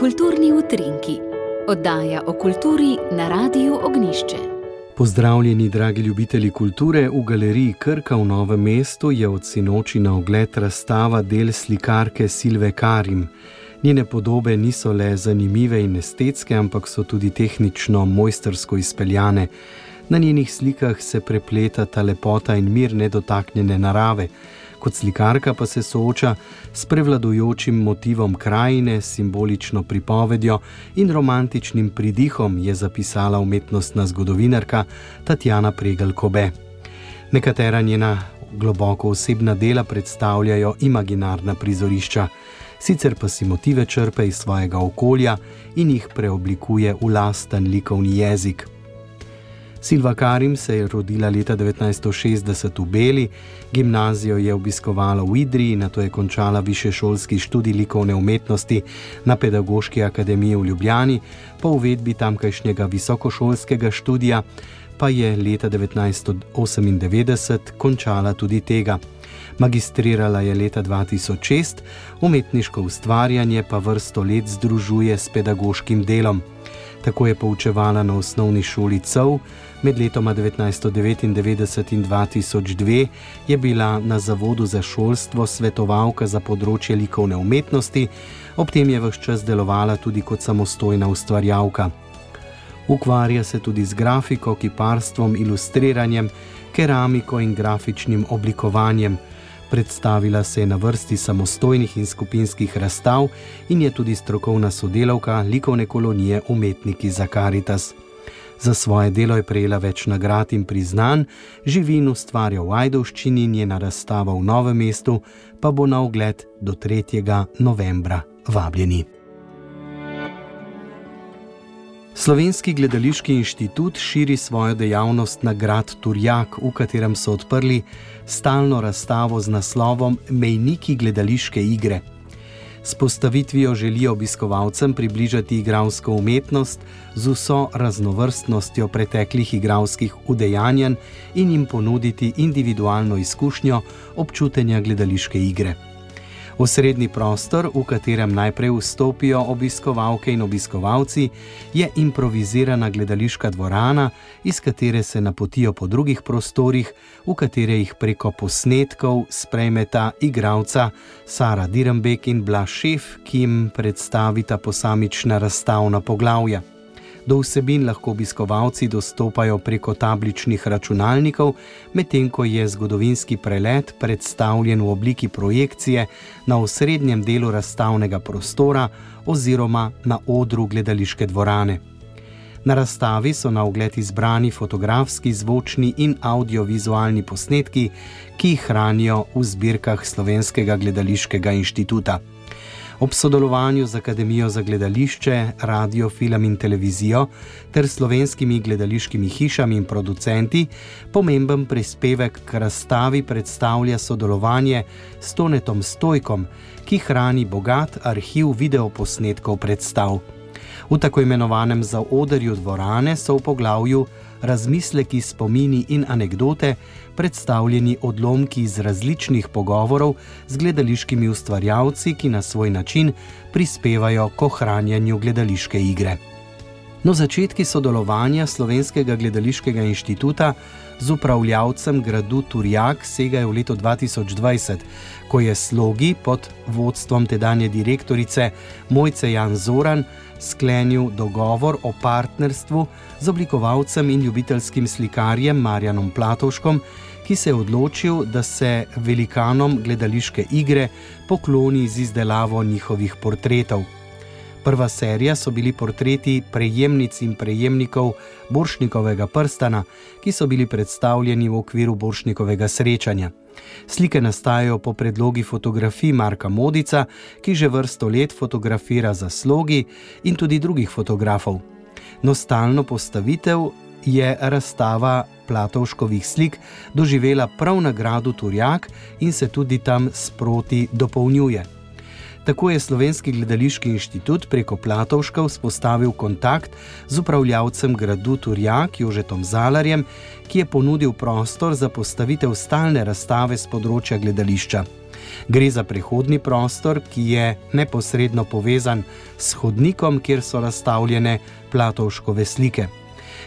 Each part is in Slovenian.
Kulturni utrinki, oddaja o kulturi na Radiu Ognišče. Pozdravljeni, dragi ljubitelji kulture. V galeriji Krka v Novem mestu je od sinoči na ogled razstava del slikarke Silve Karim. Njene podobe niso le zanimive in estetske, ampak so tudi tehnično mojstersko izpeljane. Na njenih slikah se prepleta ta lepota in mir nedotaknjene narave kot slikarka pa se sooča s prevladujočim motivom krajine, simbolično pripovedjo in romantičnim pridihom, je zapisala umetnostna zgodovinarka Tatjana Pregelkobe. Nekatera njena globoko osebna dela predstavljajo imaginarna prizorišča, sicer pa si motive črpe iz svojega okolja in jih preoblikuje v lasten likovni jezik. Silva Karim se je rodila leta 1960 v Beli, gimnazijo je obiskovala v Idriji, na to je končala višešolski študij likovne umetnosti na Pedagoški akademiji v Ljubljani, po uvedbi tamkajšnjega visokošolskega študija pa je leta 1998 končala tudi tega. Magistrirala je leta 2006, umetniško ustvarjanje pa vrsto let združuje s pedagoškim delom. Tako je poučevala na osnovni šoli COV, med letoma 1999 in 2002 je bila na Zavodu za šolstvo svetovalka za področje likovne umetnosti, ob tem je vse čas delovala tudi kot samostojna ustvarjalka. Ukvarja se tudi z grafiko, kiparstvom, ilustriranjem, keramiko in grafičnim oblikovanjem. Predstavila se je na vrsti samostojnih in skupinskih razstav in je tudi strokovna sodelavka likovne kolonije Umetniki za Karitas. Za svoje delo je prejela več nagrad in priznanj, živi in ustvarja v Ajdovščini, njena razstava v Novem mestu pa bo na ogled do 3. novembra. Vabljeni. Slovenski gledališki inštitut širi svojo dejavnost na grad Turjak, v katerem so odprli stalno razstavo z naslovom Mejniki gledališke igre. S postavitvijo želijo obiskovalcem približati igralsko umetnost z vso raznovrstnostjo preteklih igralskih udejanjanj in jim ponuditi individualno izkušnjo občutenja gledališke igre. Osrednji prostor, v katerem najprej vstopijo obiskovalke in obiskovalci, je improvizirana gledališka dvorana, iz katere se napotijo po drugih prostorih, v katere jih preko posnetkov sprejmeta igralca Sara Dirembek in Blašev, ki jim predstavita posamična razstavna poglavja. Do vsebin lahko obiskovalci dostopajo preko tabličnih računalnikov, medtem ko je zgodovinski prelet predstavljen v obliki projekcije na osrednjem delu razstavnega prostora oziroma na odru gledališke dvorane. Na razstavi so na ogled izbrani fotografski, zvočni in audiovizualni posnetki, ki jih hranijo v zbirkah Slovenskega gledališkega inštituta. Ob sodelovanju z Akademijo za gledališče, radio, film in televizijo ter slovenskimi gledališkimi hišami in producenti, pomemben prispevek k razstavi predstavlja sodelovanje s Tonetom Stojkom, ki hrani bogat arhiv videoposnetkov predstav. V tako imenovanem zaodrju dvorane so v poglavju razmisleki, spomini in anekdote predstavljeni odlomki iz različnih pogovorov z gledališkimi ustvarjalci, ki na svoj način prispevajo k ohranjanju gledališke igre. No, začetki sodelovanja Slovenskega gledališkega inštituta z upravljavcem gradu Turjak segajo v leto 2020, ko je slogi pod vodstvom tedanje direktorice Mojce Jan Zoran sklenil dogovor o partnerstvu z oblikovalcem in ljubiteljskim slikarjem Marjanom Platovškom, ki se je odločil, da se velikanom gledališke igre pokloni z izdelavo njihovih portretov. Prva serija so bili portreti prejemnic in prejemnikov Boršnikovega prstana, ki so bili predstavljeni v okviru Boršnikovega srečanja. Slike nastajajo po predlogi fotografij Marka Modica, ki že vrsto let fotografira za slogi in tudi drugih fotografov. No, stalno postavitev je razstava Platovškovih slik doživela prav na gradu Turjak in se tudi tam sproti dopolnjuje. Tako je Slovenski gledališki inštitut preko Platovška vzpostavil kontakt z upravljavcem gradu Turjak Jožetom Zalarjem, ki je ponudil prostor za postavitev stalne razstave z področja gledališča. Gre za prehodni prostor, ki je neposredno povezan s hodnikom, kjer so razstavljene platovškove slike.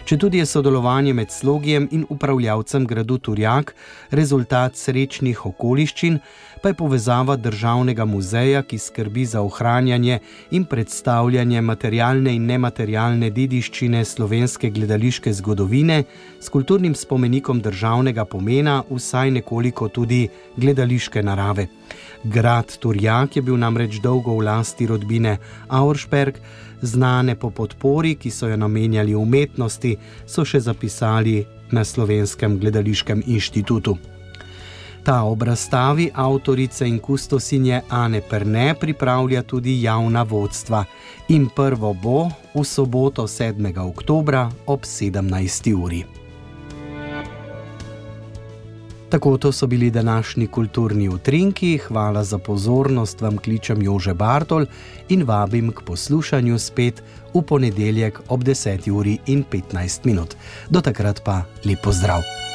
Če tudi je sodelovanje med slogijem in upravljavcem gradu Turjak rezultat srečnih okoliščin, pa je povezava državnega muzeja, ki skrbi za ohranjanje in predstavljanje materialne in nematerialne dediščine slovenske gledališke zgodovine s kulturnim spomenikom državnega pomena, vsaj nekoliko tudi gledališke narave. Grad Turjak je bil namreč dolgo v lasti rodbine Auersperg, znane po podpori, ki so jo namenjali umetnosti, so še zapisali na Slovenskem gledališkem inštitutu. Ta ob razstavi avtorice in kustosinje Ane Perne pripravlja tudi javna vodstva in prvo bo v soboto 7. oktober ob 17. uri. Tako to so bili današnji kulturni utrinki. Hvala za pozornost, vam kličem Jože Bartol in vabim k poslušanju spet v ponedeljek ob 10. uri in 15 minut. Do takrat pa lepo zdrav!